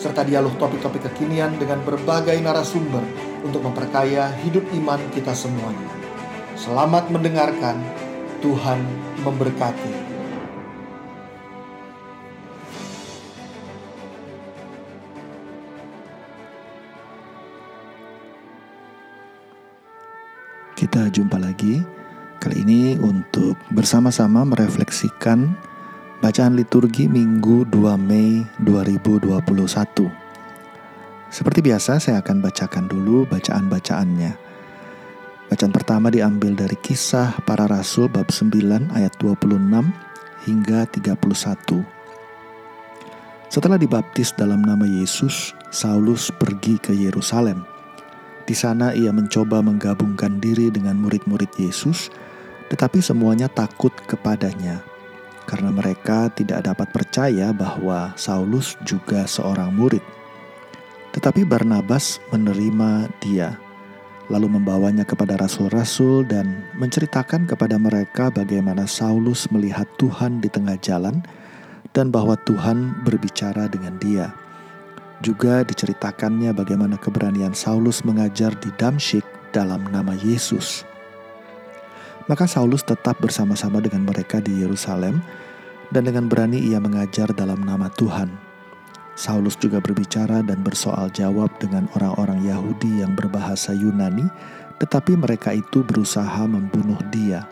serta dialog topik-topik kekinian dengan berbagai narasumber untuk memperkaya hidup iman kita semuanya. Selamat mendengarkan, Tuhan memberkati. Kita jumpa lagi kali ini untuk bersama-sama merefleksikan bacaan liturgi Minggu 2 Mei 2021. Seperti biasa saya akan bacakan dulu bacaan-bacaannya. Bacaan pertama diambil dari kisah para rasul bab 9 ayat 26 hingga 31. Setelah dibaptis dalam nama Yesus, Saulus pergi ke Yerusalem. Di sana ia mencoba menggabungkan diri dengan murid-murid Yesus, tetapi semuanya takut kepadanya karena mereka tidak dapat percaya bahwa Saulus juga seorang murid. Tetapi Barnabas menerima dia lalu membawanya kepada rasul-rasul dan menceritakan kepada mereka bagaimana Saulus melihat Tuhan di tengah jalan dan bahwa Tuhan berbicara dengan dia. Juga diceritakannya bagaimana keberanian Saulus mengajar di Damsyik dalam nama Yesus. Maka Saulus tetap bersama-sama dengan mereka di Yerusalem dan dengan berani ia mengajar dalam nama Tuhan. Saulus juga berbicara dan bersoal jawab dengan orang-orang Yahudi yang berbahasa Yunani, tetapi mereka itu berusaha membunuh dia.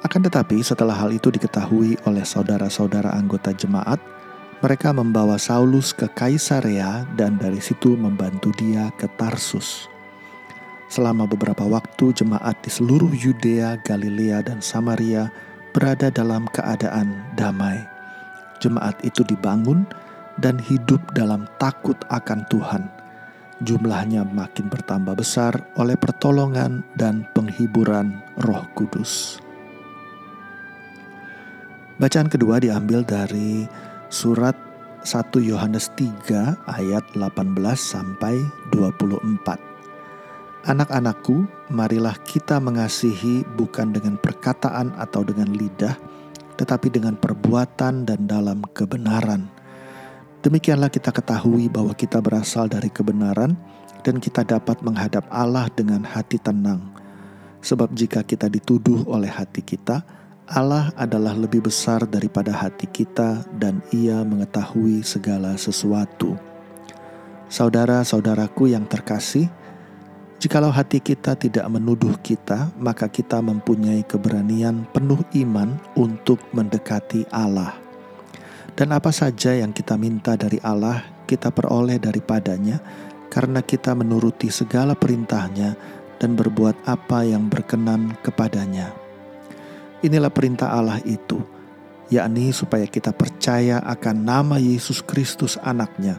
Akan tetapi, setelah hal itu diketahui oleh saudara-saudara anggota jemaat, mereka membawa Saulus ke Kaisarea dan dari situ membantu dia ke Tarsus. Selama beberapa waktu, jemaat di seluruh Yudea, Galilea, dan Samaria berada dalam keadaan damai. Jemaat itu dibangun dan hidup dalam takut akan Tuhan. Jumlahnya makin bertambah besar oleh pertolongan dan penghiburan Roh Kudus. Bacaan kedua diambil dari surat 1 Yohanes 3 ayat 18 sampai 24. Anak-anakku, marilah kita mengasihi bukan dengan perkataan atau dengan lidah, tetapi dengan perbuatan dan dalam kebenaran Demikianlah kita ketahui bahwa kita berasal dari kebenaran dan kita dapat menghadap Allah dengan hati tenang. Sebab jika kita dituduh oleh hati kita, Allah adalah lebih besar daripada hati kita dan ia mengetahui segala sesuatu. Saudara-saudaraku yang terkasih, jikalau hati kita tidak menuduh kita, maka kita mempunyai keberanian penuh iman untuk mendekati Allah. Dan apa saja yang kita minta dari Allah, kita peroleh daripadanya, karena kita menuruti segala perintahnya dan berbuat apa yang berkenan kepadanya. Inilah perintah Allah itu, yakni supaya kita percaya akan nama Yesus Kristus anaknya,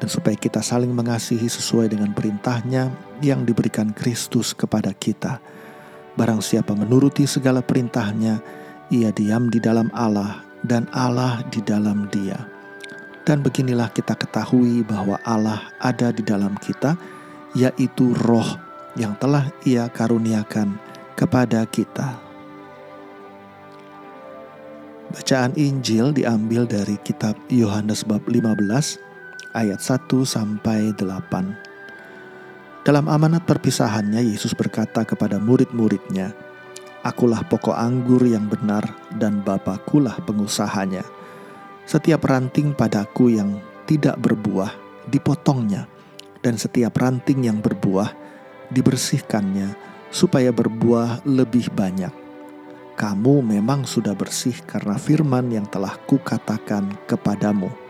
dan supaya kita saling mengasihi sesuai dengan perintahnya yang diberikan Kristus kepada kita. Barang siapa menuruti segala perintahnya, ia diam di dalam Allah dan Allah di dalam Dia. Dan beginilah kita ketahui bahwa Allah ada di dalam kita, yaitu Roh yang telah Ia karuniakan kepada kita. Bacaan Injil diambil dari kitab Yohanes bab 15 ayat 1 sampai 8. Dalam amanat perpisahannya Yesus berkata kepada murid-muridnya, Akulah pokok anggur yang benar dan Bapakulah pengusahanya. Setiap ranting padaku yang tidak berbuah dipotongnya dan setiap ranting yang berbuah dibersihkannya supaya berbuah lebih banyak. Kamu memang sudah bersih karena firman yang telah kukatakan kepadamu.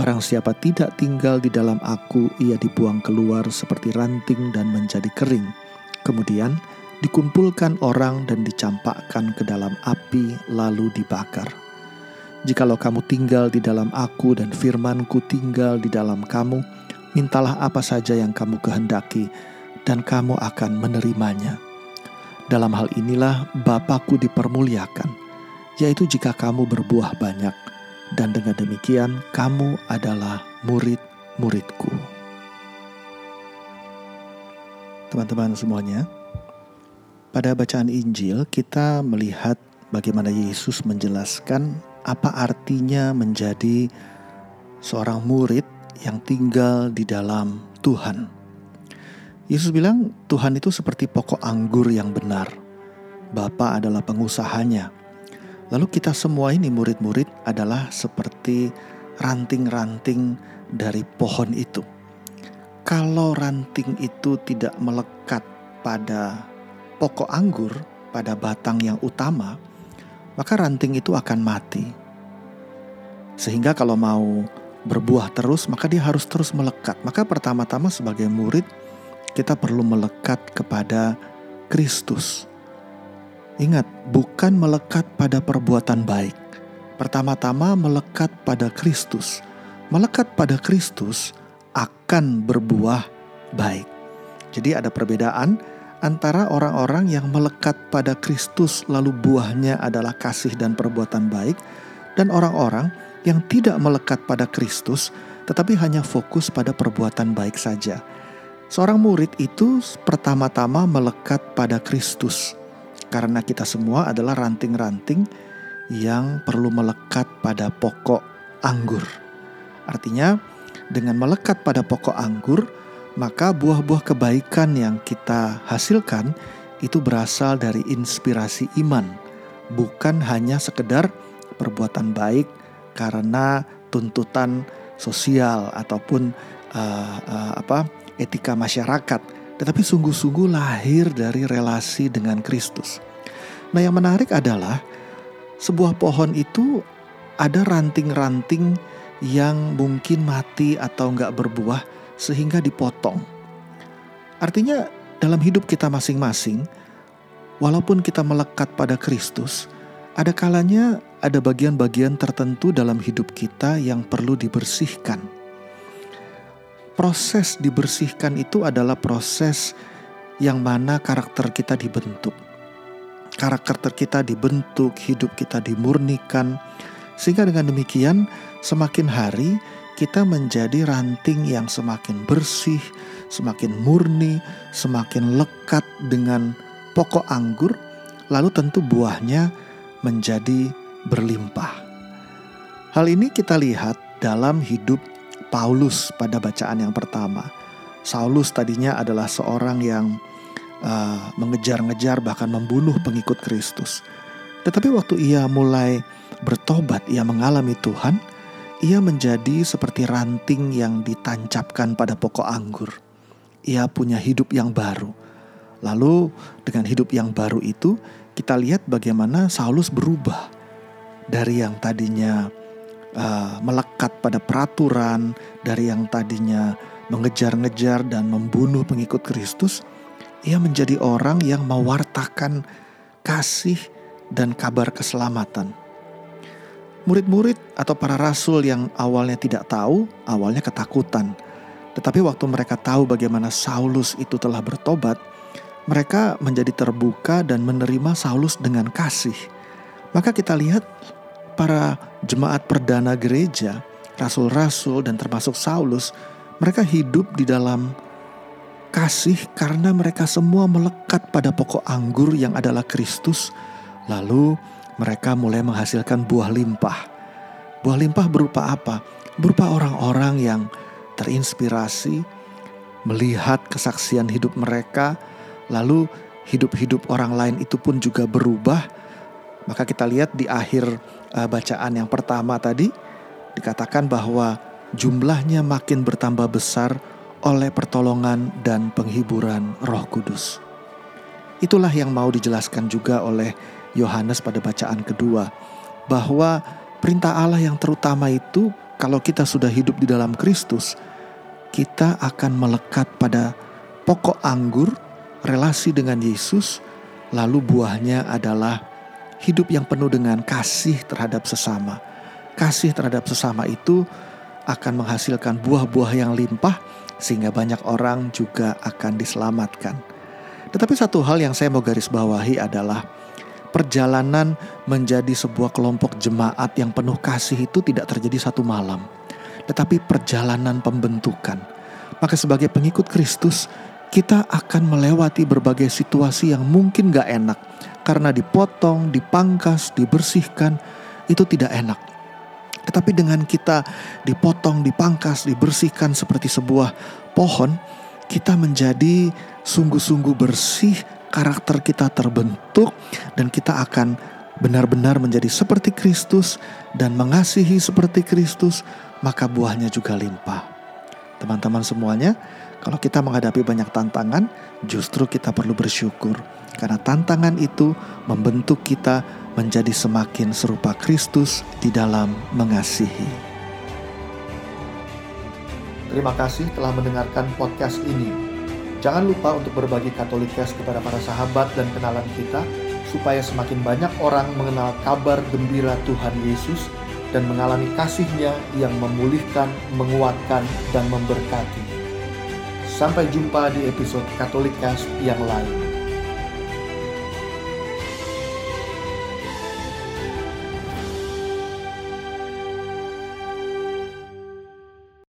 Barang siapa tidak tinggal di dalam aku, ia dibuang keluar seperti ranting dan menjadi kering. Kemudian dikumpulkan orang dan dicampakkan ke dalam api lalu dibakar. Jikalau kamu tinggal di dalam aku dan firmanku tinggal di dalam kamu, mintalah apa saja yang kamu kehendaki, dan kamu akan menerimanya. Dalam hal inilah Bapakku dipermuliakan, yaitu jika kamu berbuah banyak, dan dengan demikian kamu adalah murid-muridku. Teman-teman semuanya, pada bacaan Injil kita melihat bagaimana Yesus menjelaskan apa artinya menjadi seorang murid yang tinggal di dalam Tuhan. Yesus bilang Tuhan itu seperti pokok anggur yang benar. Bapa adalah pengusahanya. Lalu kita semua ini murid-murid adalah seperti ranting-ranting dari pohon itu. Kalau ranting itu tidak melekat pada pokok anggur, pada batang yang utama, maka ranting itu akan mati. Sehingga kalau mau berbuah terus, maka dia harus terus melekat. Maka pertama-tama sebagai murid, kita perlu melekat kepada Kristus. Ingat, bukan melekat pada perbuatan baik. Pertama-tama melekat pada Kristus. Melekat pada Kristus akan berbuah baik. Jadi ada perbedaan antara orang-orang yang melekat pada Kristus lalu buahnya adalah kasih dan perbuatan baik dan orang-orang yang tidak melekat pada Kristus tetapi hanya fokus pada perbuatan baik saja. Seorang murid itu pertama-tama melekat pada Kristus karena kita semua adalah ranting-ranting yang perlu melekat pada pokok anggur. Artinya, dengan melekat pada pokok anggur, maka buah-buah kebaikan yang kita hasilkan itu berasal dari inspirasi iman, bukan hanya sekedar perbuatan baik karena tuntutan sosial ataupun uh, uh, apa etika masyarakat, tetapi sungguh-sungguh lahir dari relasi dengan Kristus. Nah, yang menarik adalah sebuah pohon itu ada ranting-ranting yang mungkin mati atau nggak berbuah sehingga dipotong. Artinya dalam hidup kita masing-masing, walaupun kita melekat pada Kristus, ada kalanya ada bagian-bagian tertentu dalam hidup kita yang perlu dibersihkan. Proses dibersihkan itu adalah proses yang mana karakter kita dibentuk. Karakter kita dibentuk, hidup kita dimurnikan, sehingga dengan demikian semakin hari kita menjadi ranting yang semakin bersih, semakin murni, semakin lekat dengan pokok anggur, lalu tentu buahnya menjadi berlimpah. Hal ini kita lihat dalam hidup Paulus pada bacaan yang pertama. Saulus tadinya adalah seorang yang uh, mengejar-ngejar bahkan membunuh pengikut Kristus. Tetapi waktu ia mulai bertobat, ia mengalami Tuhan, ia menjadi seperti ranting yang ditancapkan pada pokok anggur. Ia punya hidup yang baru. Lalu, dengan hidup yang baru itu, kita lihat bagaimana Saulus berubah dari yang tadinya uh, melekat pada peraturan, dari yang tadinya mengejar-ngejar dan membunuh pengikut Kristus. Ia menjadi orang yang mewartakan kasih dan kabar keselamatan Murid-murid atau para rasul yang awalnya tidak tahu, awalnya ketakutan. Tetapi waktu mereka tahu bagaimana Saulus itu telah bertobat, mereka menjadi terbuka dan menerima Saulus dengan kasih. Maka kita lihat para jemaat perdana gereja, rasul-rasul dan termasuk Saulus, mereka hidup di dalam kasih karena mereka semua melekat pada pokok anggur yang adalah Kristus. Lalu mereka mulai menghasilkan buah limpah. Buah limpah berupa apa? Berupa orang-orang yang terinspirasi, melihat kesaksian hidup mereka, lalu hidup-hidup orang lain itu pun juga berubah. Maka kita lihat di akhir uh, bacaan yang pertama tadi dikatakan bahwa jumlahnya makin bertambah besar oleh pertolongan dan penghiburan Roh Kudus. Itulah yang mau dijelaskan juga oleh Yohanes pada bacaan kedua, bahwa perintah Allah yang terutama itu, kalau kita sudah hidup di dalam Kristus, kita akan melekat pada pokok anggur, relasi dengan Yesus, lalu buahnya adalah hidup yang penuh dengan kasih terhadap sesama. Kasih terhadap sesama itu akan menghasilkan buah-buah yang limpah, sehingga banyak orang juga akan diselamatkan. Tetapi satu hal yang saya mau garis bawahi adalah perjalanan menjadi sebuah kelompok jemaat yang penuh kasih itu tidak terjadi satu malam, tetapi perjalanan pembentukan. Maka sebagai pengikut Kristus, kita akan melewati berbagai situasi yang mungkin gak enak. Karena dipotong, dipangkas, dibersihkan, itu tidak enak. Tetapi dengan kita dipotong, dipangkas, dibersihkan seperti sebuah pohon, kita menjadi sungguh-sungguh bersih, karakter kita terbentuk, dan kita akan benar-benar menjadi seperti Kristus dan mengasihi seperti Kristus, maka buahnya juga limpah. Teman-teman semuanya, kalau kita menghadapi banyak tantangan, justru kita perlu bersyukur karena tantangan itu membentuk kita menjadi semakin serupa Kristus di dalam mengasihi. Terima kasih telah mendengarkan podcast ini. Jangan lupa untuk berbagi Katolikes kepada para sahabat dan kenalan kita, supaya semakin banyak orang mengenal kabar gembira Tuhan Yesus dan mengalami kasihnya yang memulihkan, menguatkan, dan memberkati. Sampai jumpa di episode Katolikes yang lain.